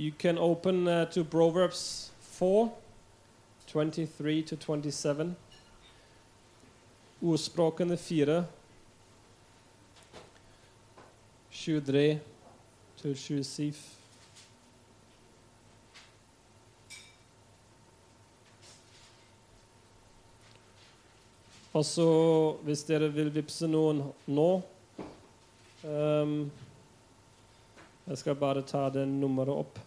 You can open uh, to Proverbs 4 23 to 27. Ordspråkene 4 23 til 27. Og så, hvis dere vil vippse noen nå ehm, Jeg skal bare ta den nummeret opp.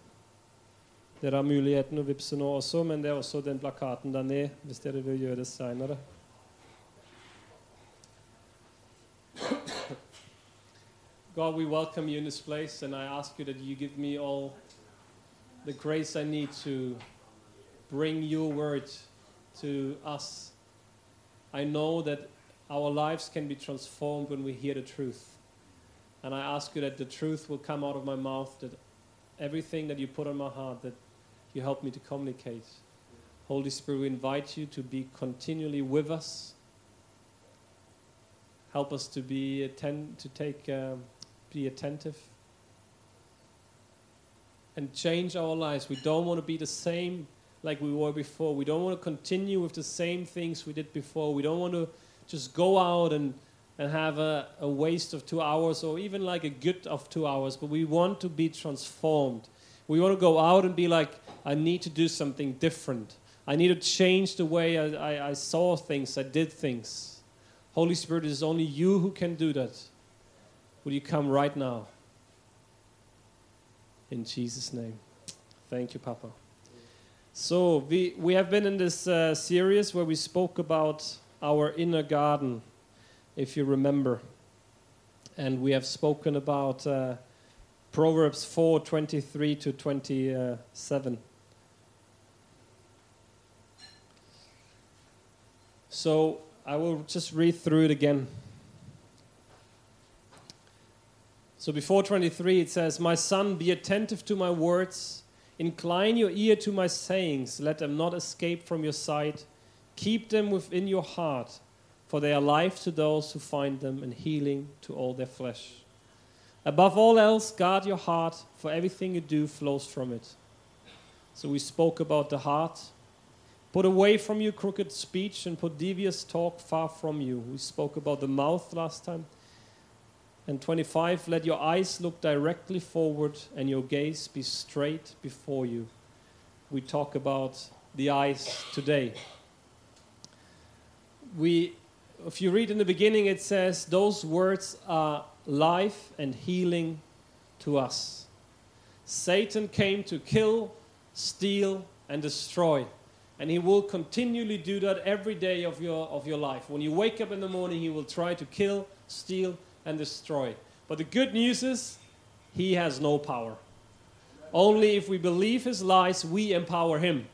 Dere har muligheten å vippse nå også, men det er også den plakaten der hvis dere vil gjøre det seinere. God, we welcome you in this place, and I ask you that you give me all the grace I need to bring your word to us. I know that our lives can be transformed when we hear the truth. And I ask you that the truth will come out of my mouth, that everything that you put on my heart, that you help me to communicate. Holy Spirit, we invite you to be continually with us. Help us to be atten- to take um, be attentive and change our lives. We don't want to be the same like we were before. We don't want to continue with the same things we did before. We don't want to just go out and, and have a, a waste of two hours or even like a good of two hours, but we want to be transformed. We want to go out and be like, I need to do something different. I need to change the way I, I, I saw things, I did things. Holy Spirit, it is only you who can do that. Will you come right now? In Jesus' name. Thank you, Papa. So, we, we have been in this uh, series where we spoke about our inner garden, if you remember. And we have spoken about uh, Proverbs 4 23 to 27. So, I will just read through it again. So before 23, it says, My son, be attentive to my words, incline your ear to my sayings, let them not escape from your sight. Keep them within your heart, for they are life to those who find them and healing to all their flesh. Above all else, guard your heart, for everything you do flows from it. So we spoke about the heart. Put away from you crooked speech and put devious talk far from you. We spoke about the mouth last time. And 25, let your eyes look directly forward and your gaze be straight before you. We talk about the eyes today. We, if you read in the beginning, it says, Those words are life and healing to us. Satan came to kill, steal, and destroy. And he will continually do that every day of your, of your life. When you wake up in the morning, he will try to kill, steal, and destroy. But the good news is, he has no power. Only if we believe his lies, we empower him.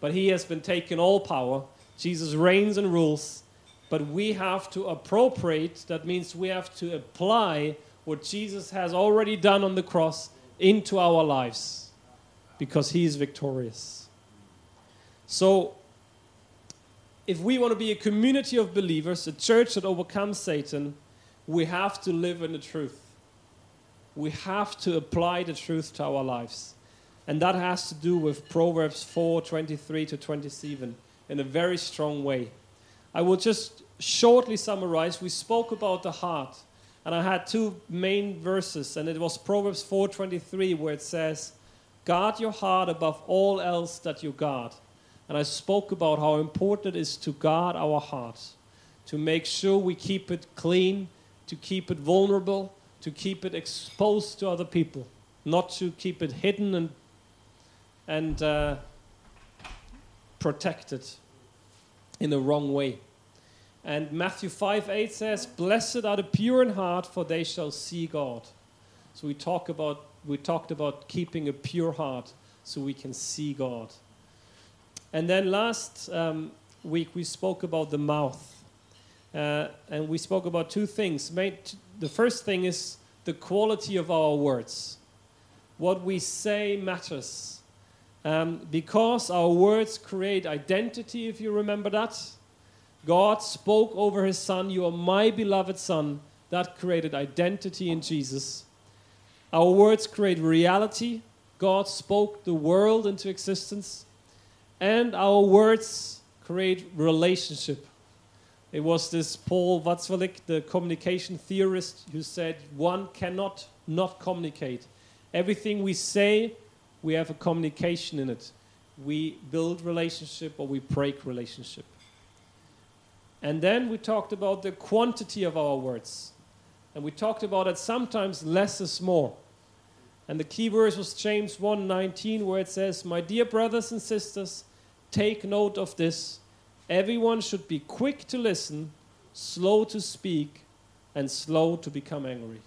But he has been taken all power. Jesus reigns and rules. But we have to appropriate, that means we have to apply what Jesus has already done on the cross into our lives because he is victorious. So, if we want to be a community of believers, a church that overcomes Satan, we have to live in the truth. We have to apply the truth to our lives. And that has to do with Proverbs 4 23 to 27 in a very strong way. I will just shortly summarize. We spoke about the heart, and I had two main verses, and it was Proverbs 4 23 where it says, Guard your heart above all else that you guard. And I spoke about how important it is to guard our hearts, to make sure we keep it clean, to keep it vulnerable, to keep it exposed to other people, not to keep it hidden and and uh, protected in the wrong way. And Matthew 5 8 says, Blessed are the pure in heart, for they shall see God. So we talk about we talked about keeping a pure heart so we can see God. And then last um, week we spoke about the mouth. Uh, and we spoke about two things. The first thing is the quality of our words. What we say matters. Um, because our words create identity, if you remember that. God spoke over his son, You are my beloved son. That created identity in Jesus. Our words create reality. God spoke the world into existence, and our words create relationship. It was this Paul Watzlawick, the communication theorist, who said one cannot not communicate. Everything we say, we have a communication in it. We build relationship or we break relationship. And then we talked about the quantity of our words. And we talked about that sometimes less is more. And the key verse was James 1:19 where it says, "My dear brothers and sisters, take note of this. Everyone should be quick to listen, slow to speak, and slow to become angry."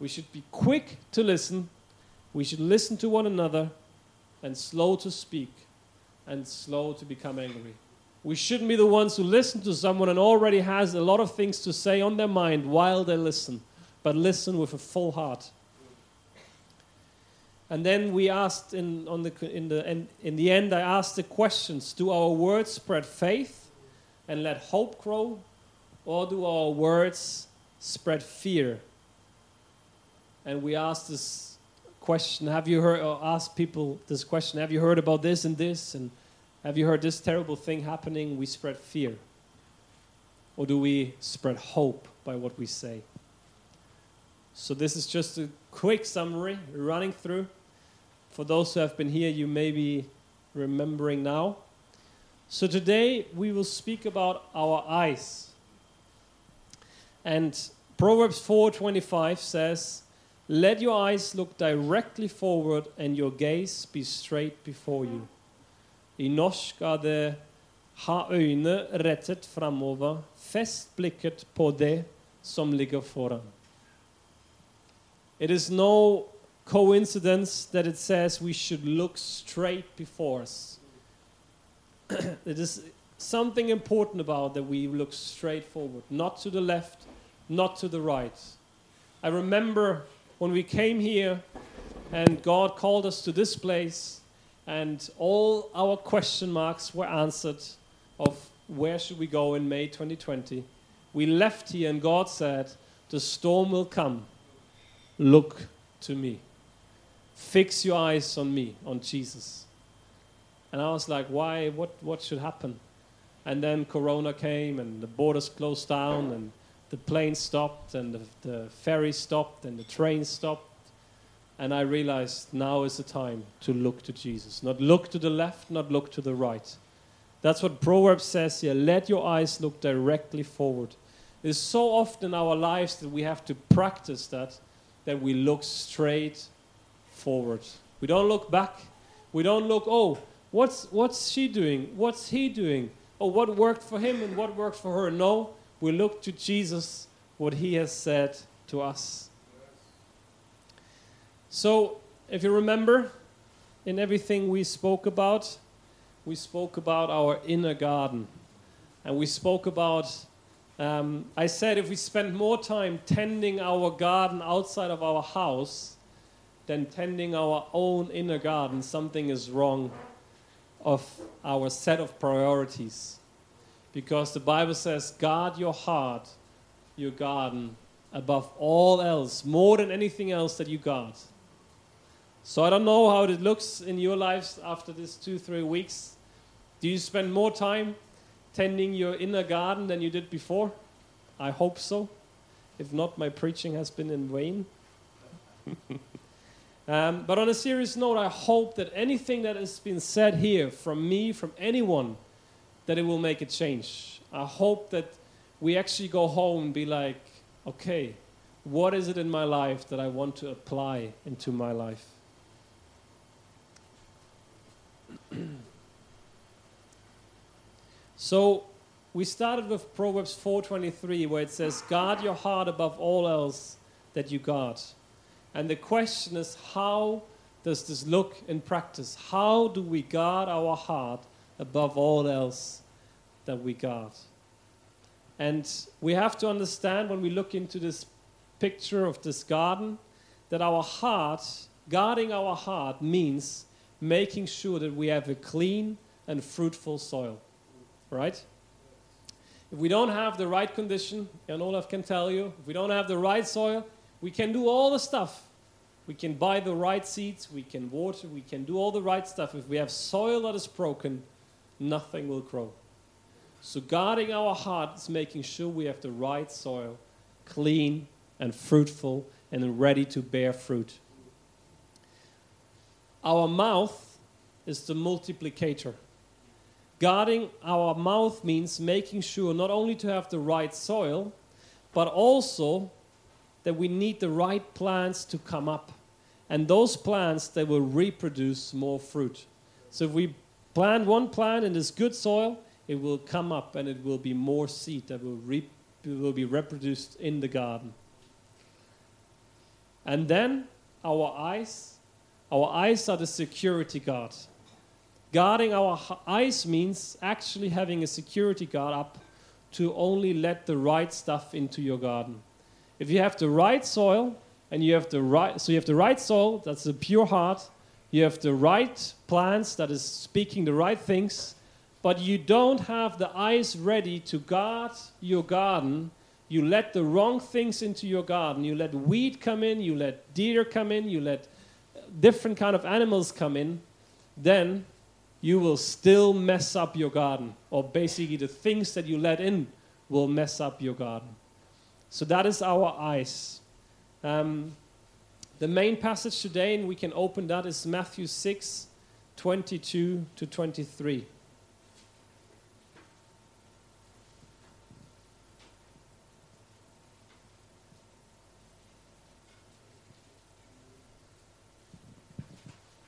We should be quick to listen, we should listen to one another, and slow to speak, and slow to become angry. We shouldn't be the ones who listen to someone and already has a lot of things to say on their mind while they listen, but listen with a full heart. And then we asked in, on the, in, the, in, in the end, I asked the questions Do our words spread faith and let hope grow, or do our words spread fear? And we asked this question Have you heard, or asked people this question Have you heard about this and this? And have you heard this terrible thing happening? We spread fear. Or do we spread hope by what we say? So, this is just a quick summary running through. For those who have been here, you may be remembering now. So, today we will speak about our eyes. And Proverbs 4:25 says, "Let your eyes look directly forward and your gaze be straight before you." I norsk er øyne rettet framover', fest blikket på det som ligger foran. It is no coincidence that it says we should look straight before us. it is something important about that we look straight forward, not to the left, not to the right. I remember when we came here and God called us to this place and all our question marks were answered of where should we go in May 2020. We left here and God said, the storm will come. Look to me. Fix your eyes on me, on Jesus. And I was like, why? What, what should happen? And then Corona came and the borders closed down and the plane stopped and the, the ferry stopped and the train stopped and I realized now is the time to look to Jesus. Not look to the left, not look to the right. That's what Proverbs says here. Let your eyes look directly forward. It's so often in our lives that we have to practice that, that we look straight forward. We don't look back. We don't look, oh, what's, what's she doing? What's he doing? Oh, what worked for him and what worked for her? No, we look to Jesus, what he has said to us. So, if you remember, in everything we spoke about, we spoke about our inner garden. And we spoke about, um, I said, if we spend more time tending our garden outside of our house than tending our own inner garden, something is wrong of our set of priorities. Because the Bible says, guard your heart, your garden, above all else, more than anything else that you guard. So I don't know how it looks in your lives after these two, three weeks. Do you spend more time tending your inner garden than you did before? I hope so. If not, my preaching has been in vain. um, but on a serious note, I hope that anything that has been said here from me, from anyone, that it will make a change. I hope that we actually go home and be like, okay, what is it in my life that I want to apply into my life? so we started with Proverbs 4:23 where it says guard your heart above all else that you guard. And the question is how does this look in practice? How do we guard our heart above all else that we guard? And we have to understand when we look into this picture of this garden that our heart, guarding our heart means making sure that we have a clean and fruitful soil. Right? If we don't have the right condition, and Olaf can tell you, if we don't have the right soil, we can do all the stuff. We can buy the right seeds, we can water, we can do all the right stuff. If we have soil that is broken, nothing will grow. So, guarding our heart is making sure we have the right soil, clean and fruitful and ready to bear fruit. Our mouth is the multiplicator. Guarding our mouth means making sure not only to have the right soil, but also that we need the right plants to come up. And those plants, they will reproduce more fruit. So if we plant one plant in this good soil, it will come up and it will be more seed that will, re- will be reproduced in the garden. And then our eyes, our eyes are the security guard. Guarding our eyes means actually having a security guard up to only let the right stuff into your garden. If you have the right soil and you have the right so you have the right soil, that's a pure heart, you have the right plants that is speaking the right things, but you don't have the eyes ready to guard your garden, you let the wrong things into your garden. You let weed come in, you let deer come in, you let uh, different kind of animals come in, then you will still mess up your garden. Or basically the things that you let in will mess up your garden. So that is our eyes. Um, the main passage today, and we can open that, is Matthew 6 22 to 23.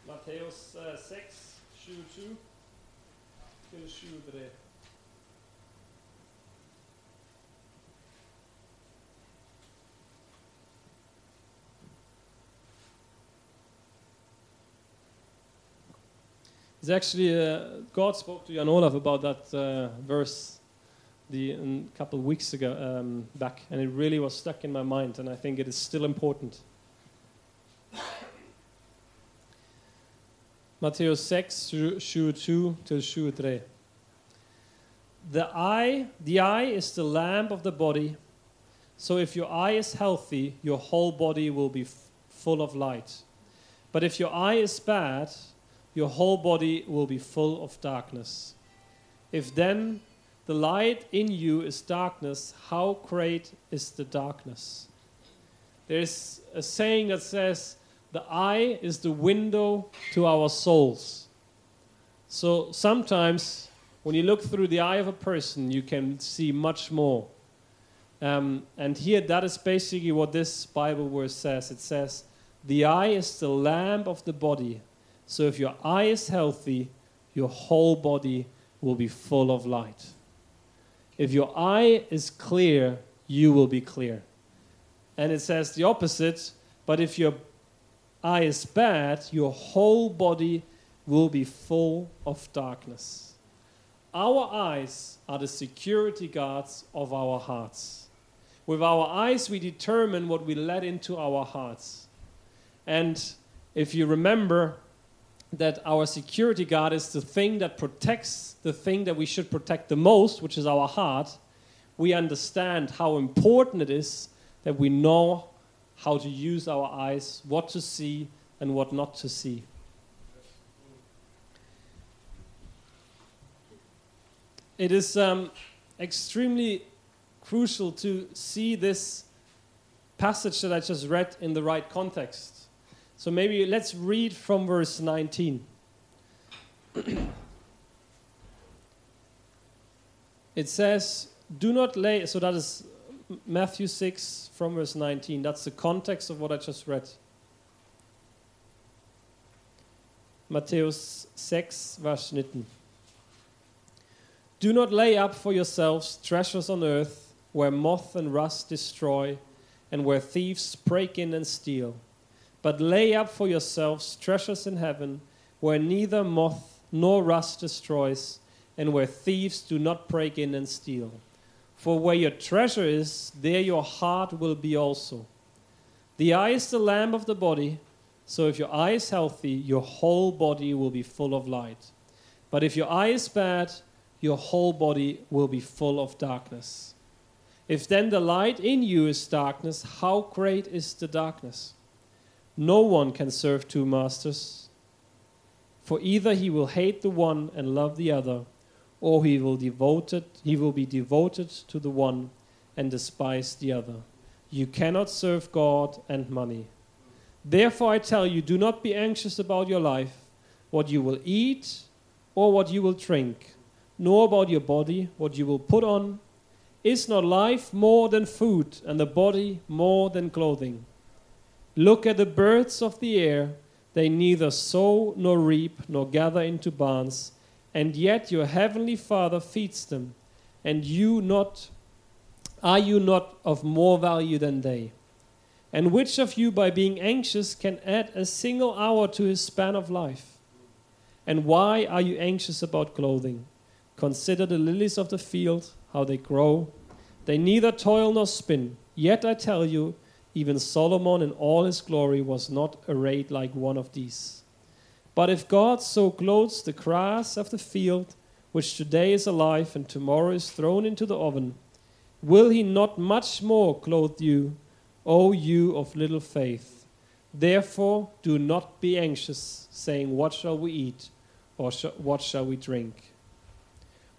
Matthäus uh, 6, 22 23. It's actually, uh, God spoke to Jan Olaf about that uh, verse the, a couple of weeks ago um, back, and it really was stuck in my mind, and I think it is still important. Matthäus 6, 22 till 23. The eye, the eye is the lamp of the body. So if your eye is healthy, your whole body will be full of light. But if your eye is bad, your whole body will be full of darkness. If then the light in you is darkness, how great is the darkness? There's a saying that says, the eye is the window to our souls. So sometimes when you look through the eye of a person, you can see much more. Um, and here, that is basically what this Bible verse says. It says, The eye is the lamp of the body. So if your eye is healthy, your whole body will be full of light. If your eye is clear, you will be clear. And it says the opposite, but if your eye is bad, your whole body will be full of darkness. Our eyes are the security guards of our hearts. With our eyes, we determine what we let into our hearts. And if you remember, that our security guard is the thing that protects the thing that we should protect the most, which is our heart, we understand how important it is that we know how to use our eyes, what to see, and what not to see. It is um, extremely crucial to see this passage that I just read in the right context. So maybe let's read from verse 19. it says, Do not lay, so that is Matthew 6 from verse 19. That's the context of what I just read. Matthäus 6, Vers 19. Do not lay up for yourselves treasures on earth where moth and rust destroy and where thieves break in and steal but lay up for yourselves treasures in heaven, where neither moth nor rust destroys, and where thieves do not break in and steal. For where your treasure is, there your heart will be also. The eye is the lamp of the body, so if your eye is healthy, your whole body will be full of light. But if your eye is bad, your whole body will be full of darkness. If then the light in you is darkness, how great is the darkness? No one can serve two masters, for either he will hate the one and love the other, or he will devoted he will be devoted to the one and despise the other. You cannot serve God and money. Therefore I tell you, do not be anxious about your life, what you will eat or what you will drink, nor about your body, what you will put on. Is not life more than food, and the body more than clothing? Look at the birds of the air. They neither sow nor reap nor gather into barns, and yet your heavenly Father feeds them. And you not are you not of more value than they? And which of you, by being anxious, can add a single hour to his span of life? And why are you anxious about clothing? Consider the lilies of the field, how they grow. They neither toil nor spin. Yet I tell you, even Solomon in all his glory was not arrayed like one of these. But if God so clothes the grass of the field, which today is alive and tomorrow is thrown into the oven, will he not much more clothe you, O you of little faith? Therefore, do not be anxious, saying, What shall we eat? Or sh- what shall we drink?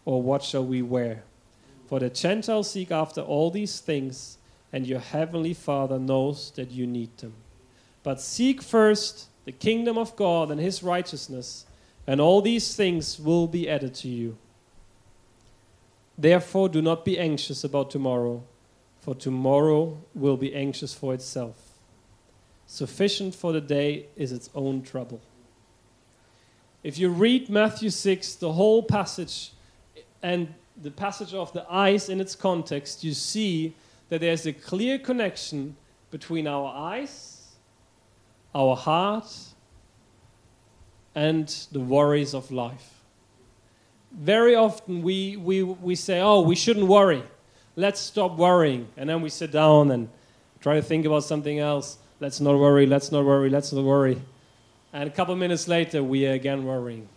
Or what shall we wear? For the Gentiles seek after all these things, and your heavenly Father knows that you need them. But seek first the kingdom of God and his righteousness, and all these things will be added to you. Therefore, do not be anxious about tomorrow, for tomorrow will be anxious for itself. Sufficient for the day is its own trouble. If you read Matthew 6, the whole passage, and the passage of the eyes in its context, you see that there's a clear connection between our eyes, our heart, and the worries of life. Very often we, we, we say, oh, we shouldn't worry. Let's stop worrying. And then we sit down and try to think about something else. Let's not worry, let's not worry, let's not worry. And a couple minutes later, we are again worrying.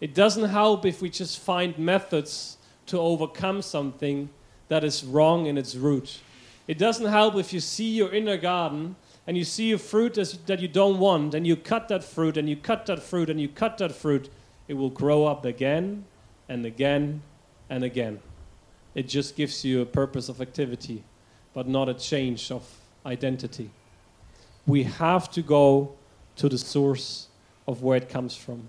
It doesn't help if we just find methods to overcome something that is wrong in its root. It doesn't help if you see your inner garden and you see a fruit that you don't want and you cut that fruit and you cut that fruit and you cut that fruit. It will grow up again and again and again. It just gives you a purpose of activity, but not a change of identity. We have to go to the source of where it comes from.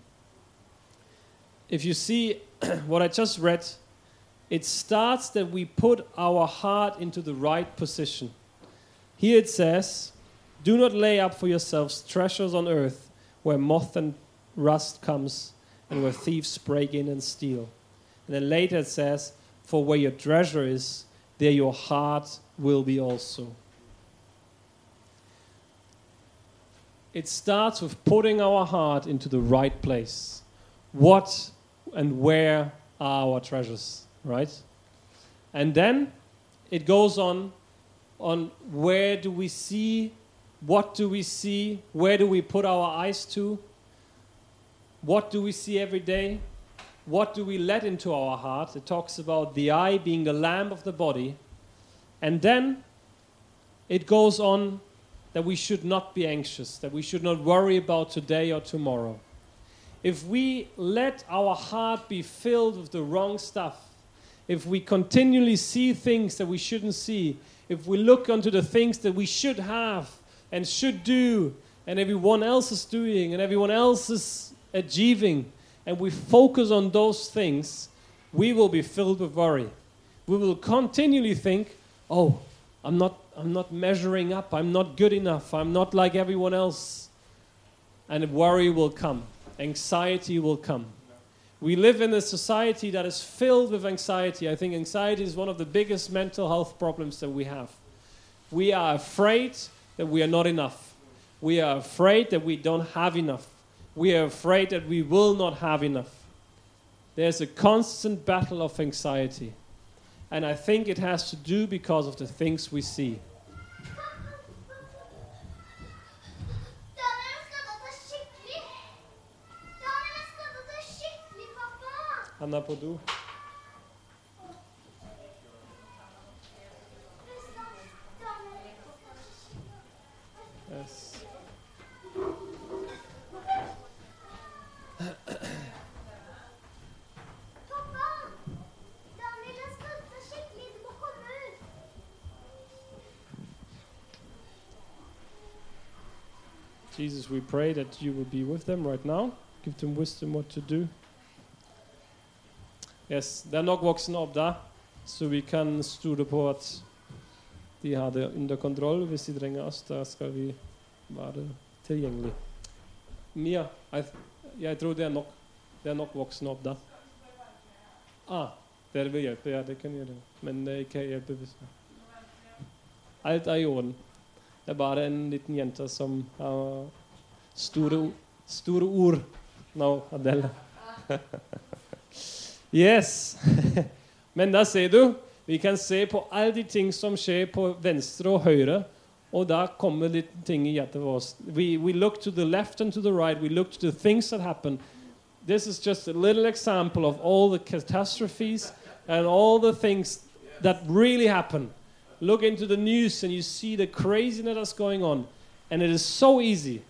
If you see what I just read, it starts that we put our heart into the right position. Here it says, Do not lay up for yourselves treasures on earth where moth and rust comes and where thieves break in and steal. And then later it says, For where your treasure is, there your heart will be also. It starts with putting our heart into the right place. What and where are our treasures, right? And then it goes on on where do we see, what do we see, where do we put our eyes to, what do we see every day, what do we let into our heart. It talks about the eye being the lamp of the body. And then it goes on that we should not be anxious, that we should not worry about today or tomorrow. If we let our heart be filled with the wrong stuff, if we continually see things that we shouldn't see, if we look onto the things that we should have and should do, and everyone else is doing and everyone else is achieving, and we focus on those things, we will be filled with worry. We will continually think, oh, I'm not, I'm not measuring up, I'm not good enough, I'm not like everyone else. And worry will come, anxiety will come. We live in a society that is filled with anxiety. I think anxiety is one of the biggest mental health problems that we have. We are afraid that we are not enough. We are afraid that we don't have enough. We are afraid that we will not have enough. There's a constant battle of anxiety. And I think it has to do because of the things we see. Anna Podu. Yes. Jesus, we pray that you will be with them right now. Give them wisdom what to do. Yes, det er nok voksne opp der, så vi kan stole på at de har det under kontroll. Hvis de trenger oss, da skal vi være tilgjengelig. Mia, jeg, jeg tror det er nok. Det er nok voksne opp der. Ah, dere vil hjelpe? Ja, det kan gjøre. Men det er ikke hjelpe hvis Alt er i orden. Det er bare en liten jente som har store, store ord nå, Adele. yes. Men da ser du, vi kan se på alle de ting som skjer på venstre og høyre. Og da kommer litt ting i hjertet vårt. We, we look to the left and to the right. We look to the things that happen. This is just a little example of all the catastrophes and all the things that really happen. Look into the news and you see the craziness that's going on. And it is so easy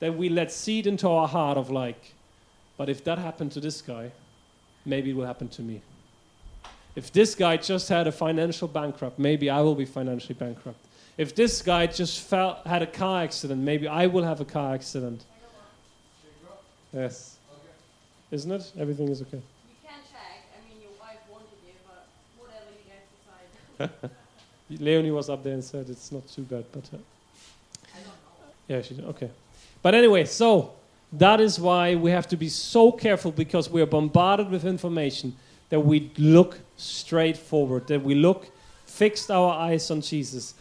that we let seed into our heart of like, but if that happened to this guy, maybe it will happen to me. If this guy just had a financial bankrupt, maybe I will be financially bankrupt. If this guy just fell, had a car accident, maybe I will have a car accident. Yes. Isn't it? Everything is okay. You can check. I mean, your wife wanted you, but whatever you guys decide. Leonie was up there and said it's not too bad, but uh, I don't know. yeah, she did. Okay. But anyway, so that is why we have to be so careful because we are bombarded with information that we look straight forward, that we look, fixed our eyes on Jesus.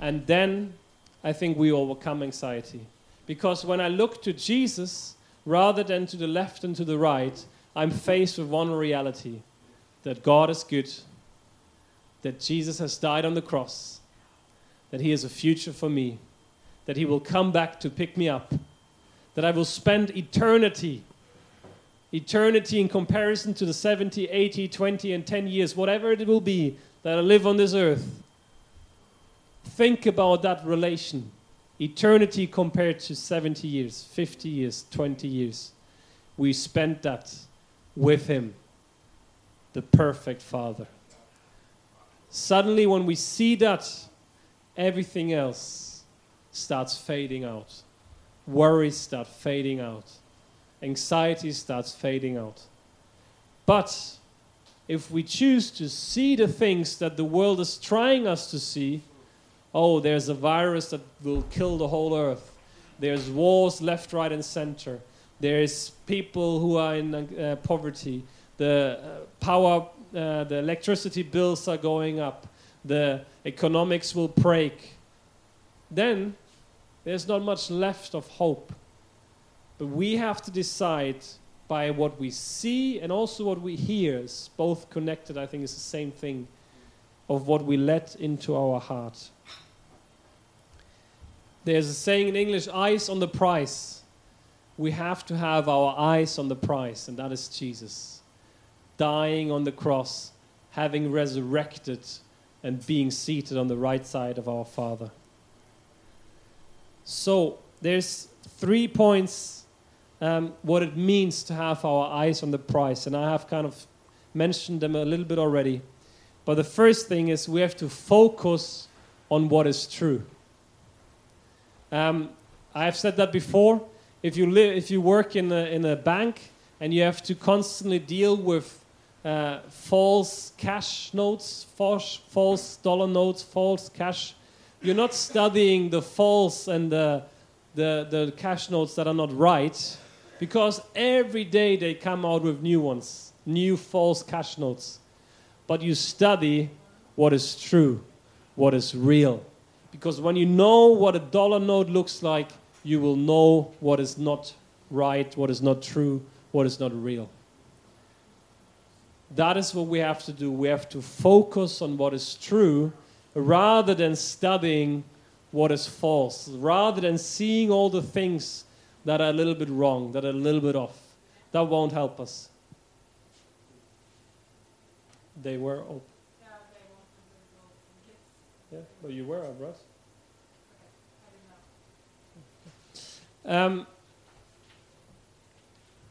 And then I think we overcome anxiety. Because when I look to Jesus rather than to the left and to the right, I'm faced with one reality that God is good, that Jesus has died on the cross, that He has a future for me, that He will come back to pick me up, that I will spend eternity eternity in comparison to the 70, 80, 20, and 10 years, whatever it will be that I live on this earth. Think about that relation. Eternity compared to 70 years, 50 years, 20 years. We spent that with Him, the perfect Father. Suddenly, when we see that, everything else starts fading out. Worries start fading out anxiety starts fading out. But if we choose to see the things that the world is trying us to see, oh, there's a virus that will kill the whole earth. There's wars left, right, and center. There's people who are in uh, poverty. The uh, power, uh, the electricity bills are going up. The economics will break. Then there's not much left of hope. But we have to decide by what we see and also what we hear, is both connected, I think is the same thing, of what we let into our heart. There's a saying in English eyes on the prize. We have to have our eyes on the prize, and that is Jesus. Dying on the cross, having resurrected, and being seated on the right side of our Father. So, there's three points um, what it means to have our eyes on the prize. And I have kind of mentioned them a little bit already. But the first thing is we have to focus on what is true. Um, I have said that before. If you, li- if you work in a, in a bank and you have to constantly deal with uh, false cash notes, false, false dollar notes, false cash, you're not studying the false and the, the, the cash notes that are not right because every day they come out with new ones, new false cash notes. But you study what is true, what is real. Because when you know what a dollar note looks like, you will know what is not right, what is not true, what is not real. That is what we have to do. We have to focus on what is true rather than studying what is false, rather than seeing all the things that are a little bit wrong, that are a little bit off. That won't help us. They were open. Yeah, they want to go and gifts. Yeah, but you were up, Russ. I didn't know. Um,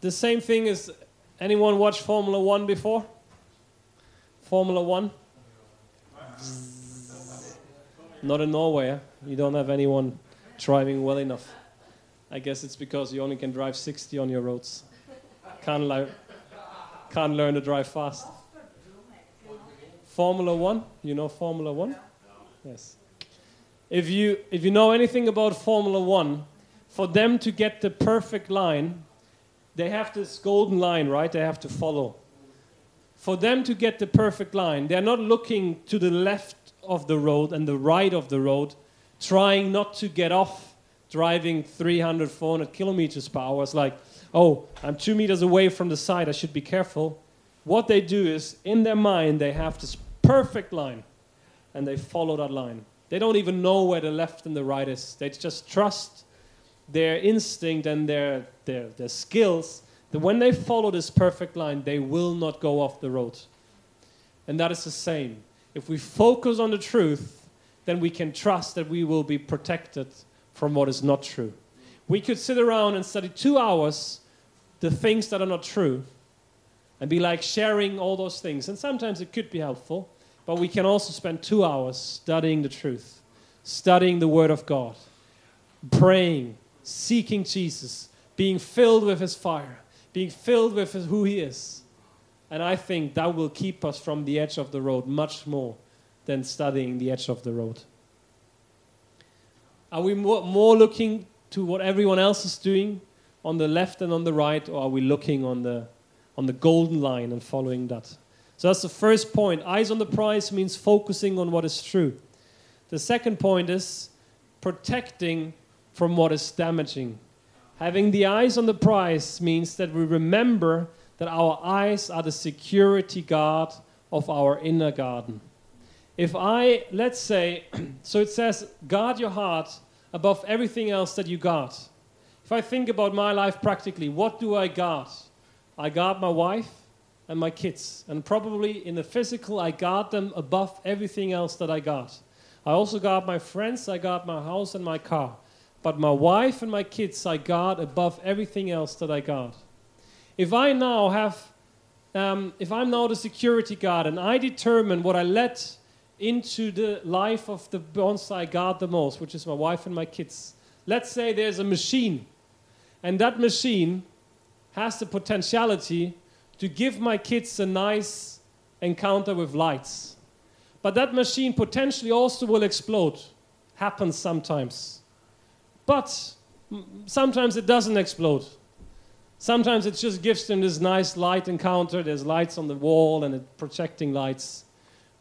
the same thing is anyone watched Formula One before? Formula One? Not in Norway. eh? You don't have anyone driving well enough. I guess it's because you only can drive 60 on your roads. Can't, li- can't learn to drive fast. Formula One, you know Formula One? Yes. If you, if you know anything about Formula One, for them to get the perfect line, they have this golden line, right? They have to follow. For them to get the perfect line, they're not looking to the left of the road and the right of the road, trying not to get off driving 300, 400 kilometers per hour. It's like, oh, I'm two meters away from the side, I should be careful. What they do is, in their mind, they have this perfect line and they follow that line. They don't even know where the left and the right is. They just trust their instinct and their, their, their skills that when they follow this perfect line, they will not go off the road. And that is the same. If we focus on the truth, then we can trust that we will be protected from what is not true. We could sit around and study two hours the things that are not true and be like sharing all those things. And sometimes it could be helpful, but we can also spend two hours studying the truth, studying the Word of God, praying, seeking Jesus, being filled with His fire, being filled with who He is. And I think that will keep us from the edge of the road much more than studying the edge of the road. Are we more, more looking to what everyone else is doing on the left and on the right, or are we looking on the, on the golden line and following that? So that's the first point. Eyes on the prize means focusing on what is true. The second point is protecting from what is damaging. Having the eyes on the prize means that we remember that our eyes are the security guard of our inner garden. If I, let's say, so it says, guard your heart above everything else that you guard. If I think about my life practically, what do I guard? I guard my wife and my kids. And probably in the physical, I guard them above everything else that I guard. I also guard my friends, I guard my house and my car. But my wife and my kids I guard above everything else that I guard. If I now have, um, if I'm now the security guard and I determine what I let into the life of the bonsai guard the most, which is my wife and my kids. Let's say there's a machine, and that machine has the potentiality to give my kids a nice encounter with lights. But that machine potentially also will explode. Happens sometimes. But sometimes it doesn't explode. Sometimes it just gives them this nice light encounter. There's lights on the wall and it projecting lights.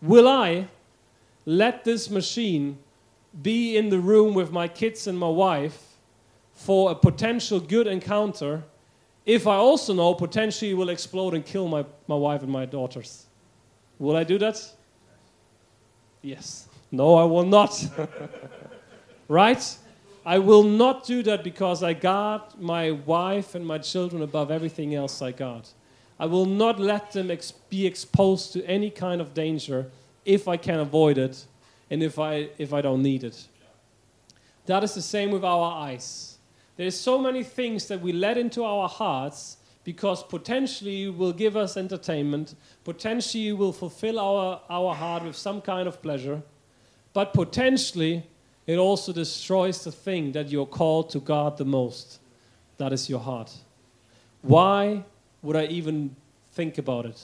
Will I let this machine be in the room with my kids and my wife for a potential good encounter if I also know potentially it will explode and kill my, my wife and my daughters? Will I do that? Yes. No, I will not. right? I will not do that because I guard my wife and my children above everything else I guard. I will not let them ex- be exposed to any kind of danger if I can avoid it and if I, if I don't need it. That is the same with our eyes. There's so many things that we let into our hearts because potentially will give us entertainment, potentially you will fulfill our, our heart with some kind of pleasure, but potentially it also destroys the thing that you're called to guard the most. That is your heart. Why would I even think about it?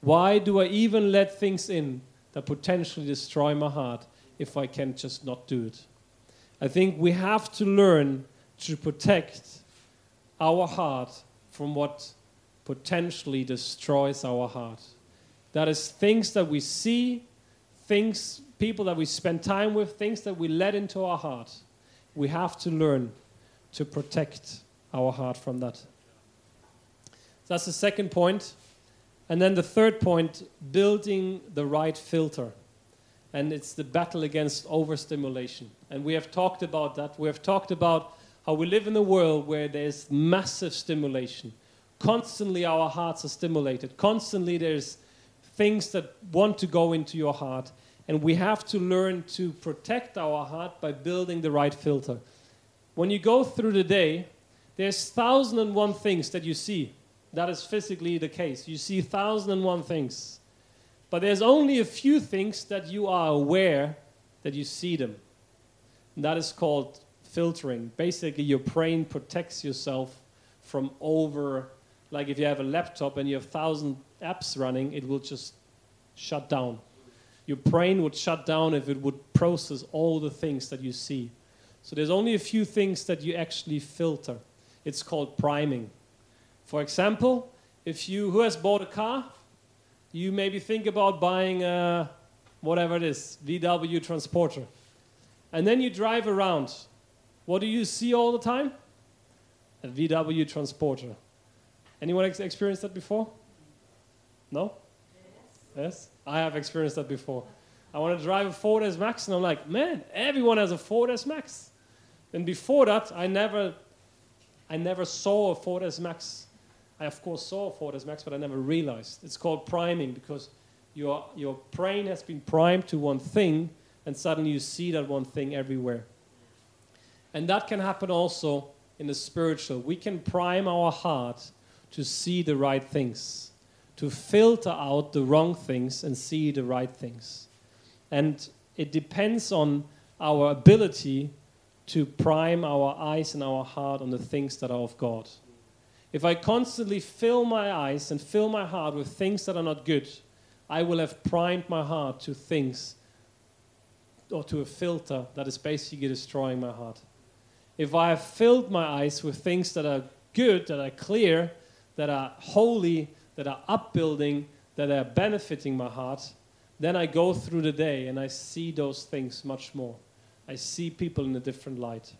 Why do I even let things in that potentially destroy my heart if I can just not do it? I think we have to learn to protect our heart from what potentially destroys our heart. That is things that we see, things, people that we spend time with, things that we let into our heart. We have to learn to protect our heart from that. That's the second point. And then the third point building the right filter. And it's the battle against overstimulation. And we have talked about that. We have talked about how we live in a world where there's massive stimulation. Constantly, our hearts are stimulated. Constantly, there's things that want to go into your heart. And we have to learn to protect our heart by building the right filter. When you go through the day, there's thousand and one things that you see that is physically the case. You see 1,001 things. But there's only a few things that you are aware that you see them. And that is called filtering. Basically, your brain protects yourself from over, like if you have a laptop and you have thousand apps running, it will just shut down. Your brain would shut down if it would process all the things that you see. So there's only a few things that you actually filter. It's called priming. For example, if you who has bought a car, you maybe think about buying a whatever it is, VW transporter. And then you drive around. What do you see all the time? A VW transporter. Anyone ex- experienced that before? No? Yes? I have experienced that before. I want to drive a Ford S Max, and I'm like, man, everyone has a Ford S Max. And before that, I never, I never saw a Ford S Max. I of course saw a Ford S Max, but I never realized. It's called priming because your your brain has been primed to one thing, and suddenly you see that one thing everywhere. And that can happen also in the spiritual. We can prime our heart to see the right things, to filter out the wrong things and see the right things. And it depends on our ability to prime our eyes and our heart on the things that are of God. If I constantly fill my eyes and fill my heart with things that are not good, I will have primed my heart to things or to a filter that is basically destroying my heart. If I have filled my eyes with things that are good, that are clear, that are holy, that are upbuilding, that are benefiting my heart, then I go through the day and I see those things much more. I see people in a different light.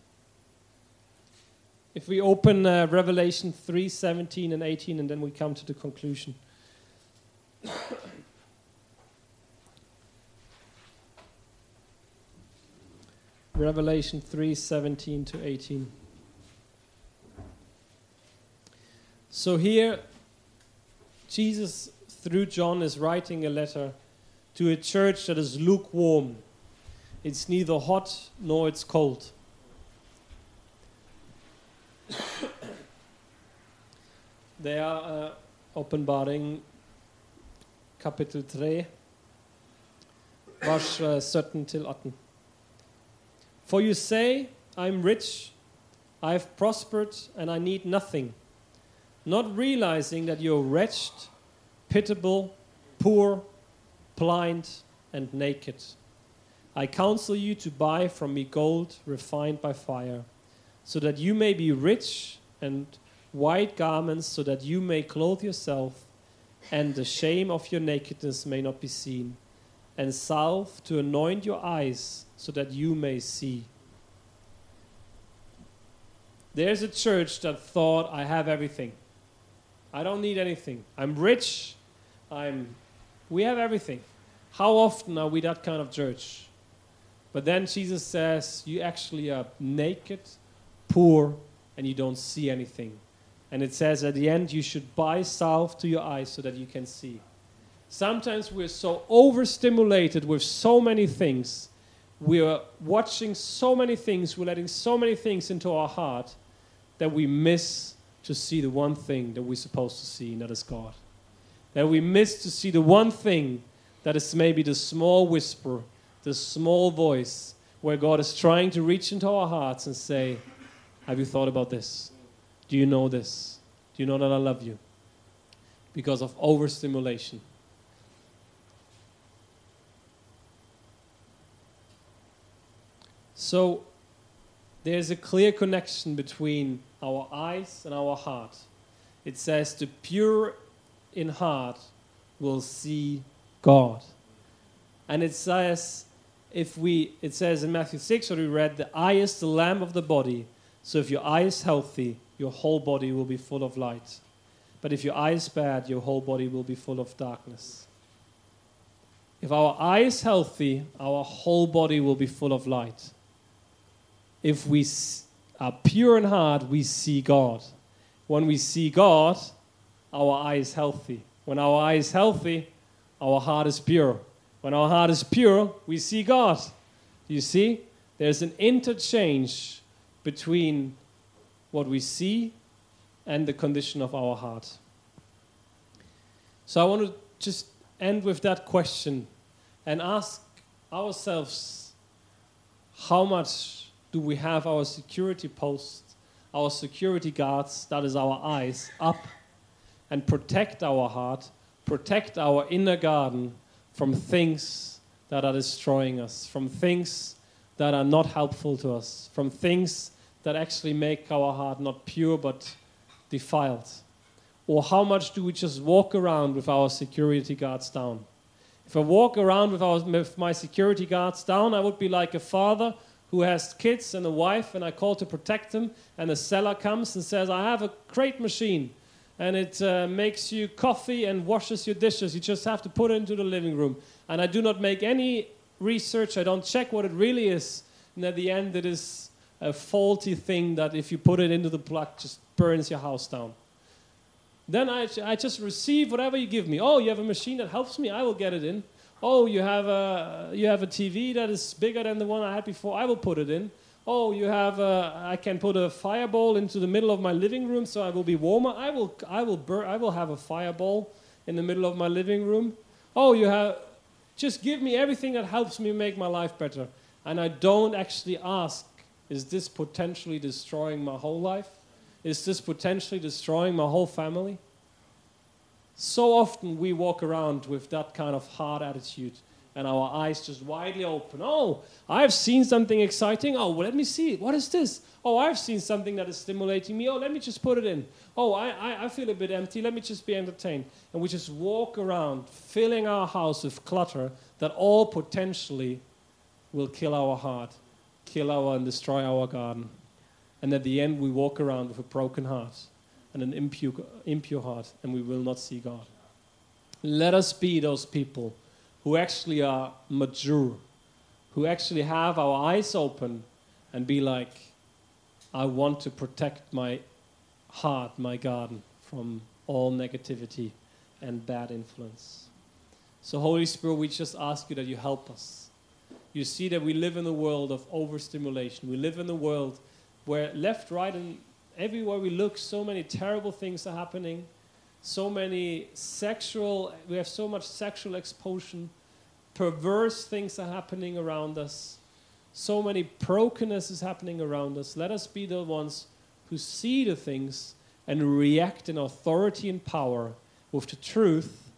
If we open uh, Revelation 3 17 and 18, and then we come to the conclusion. Revelation 3 17 to 18. So here, Jesus, through John, is writing a letter to a church that is lukewarm. It's neither hot nor it's cold. they are uh, åpenbaring kapittel 3, vers uh, 17 til 18. For you say, I'm rich, I've prospered, and I need nothing, not realizing that you're wretched, pitiable, poor, blind, and naked. I counsel you to buy from me gold refined by fire, so that you may be rich, and white garments, so that you may clothe yourself, and the shame of your nakedness may not be seen, and salve to anoint your eyes, so that you may see. There's a church that thought, I have everything. I don't need anything. I'm rich. I'm we have everything. How often are we that kind of church? But then Jesus says, You actually are naked, poor, and you don't see anything. And it says at the end, you should buy salve to your eyes so that you can see. Sometimes we're so overstimulated with so many things. We're watching so many things, we're letting so many things into our heart that we miss to see the one thing that we're supposed to see, and that is God. That we miss to see the one thing that is maybe the small whisper, the small voice, where God is trying to reach into our hearts and say, Have you thought about this? Do you know this? Do you know that I love you? Because of overstimulation. So, there's a clear connection between our eyes and our heart. It says, The pure in heart will see God. And it says, if we, it says in Matthew 6, what we read, the eye is the lamp of the body. So if your eye is healthy, your whole body will be full of light. But if your eye is bad, your whole body will be full of darkness. If our eye is healthy, our whole body will be full of light. If we are pure in heart, we see God. When we see God, our eye is healthy. When our eye is healthy, our heart is pure. When our heart is pure, we see God. You see? There's an interchange between what we see and the condition of our heart. So I want to just end with that question and ask ourselves how much do we have our security posts, our security guards, that is our eyes, up and protect our heart, protect our inner garden from things that are destroying us, from things that are not helpful to us, from things that actually make our heart not pure but defiled? Or how much do we just walk around with our security guards down? If I walk around with, our, with my security guards down, I would be like a father who has kids and a wife, and I call to protect them, and the seller comes and says, I have a great machine, and it uh, makes you coffee and washes your dishes. You just have to put it into the living room. And I do not make any research, I don't check what it really is. And at the end, it is a faulty thing that if you put it into the plug, just burns your house down. Then I, I just receive whatever you give me. Oh, you have a machine that helps me, I will get it in. Oh, you have a, you have a TV that is bigger than the one I had before, I will put it in. Oh, you have a, I can put a fireball into the middle of my living room so I will be warmer. I will, I will, bur- I will have a fireball in the middle of my living room. Oh, you have, just give me everything that helps me make my life better. And I don't actually ask, is this potentially destroying my whole life? Is this potentially destroying my whole family? So often we walk around with that kind of hard attitude and our eyes just widely open. Oh, I've seen something exciting. Oh, well, let me see. What is this? Oh, I've seen something that is stimulating me. Oh, let me just put it in. Oh, I, I, I feel a bit empty. Let me just be entertained. And we just walk around filling our house with clutter that all potentially will kill our heart, kill our and destroy our garden. And at the end, we walk around with a broken heart and an impure, impure heart, and we will not see God. Let us be those people who actually are mature, who actually have our eyes open and be like, I want to protect my heart, my garden, from all negativity and bad influence. So, Holy Spirit, we just ask you that you help us. You see that we live in a world of overstimulation. We live in a world where left, right, and everywhere we look, so many terrible things are happening. So many sexual, we have so much sexual exposure. Perverse things are happening around us. So many brokenness is happening around us. Let us be the ones who see the things and react in authority and power with the truth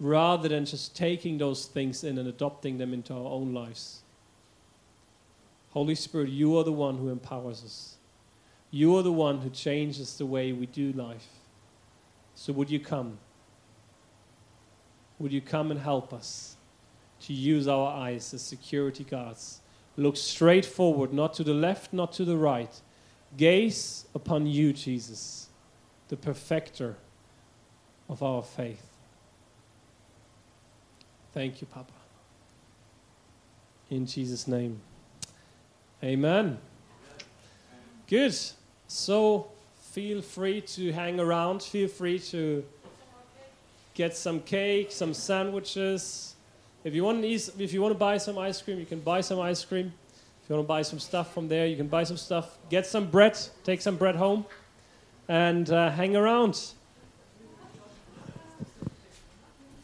rather than just taking those things in and adopting them into our own lives. Holy Spirit, you are the one who empowers us. You are the one who changes the way we do life. So would you come? Would you come and help us to use our eyes as security guards? Look straight forward, not to the left, not to the right. Gaze upon you, Jesus, the perfecter of our faith. Thank you, Papa. In Jesus' name. Amen. Good. So feel free to hang around. Feel free to get some cake, some sandwiches. If you want, if you want to buy some ice cream, you can buy some ice cream. If you want to buy some stuff from there, you can buy some stuff. Get some bread. Take some bread home, and uh, hang around.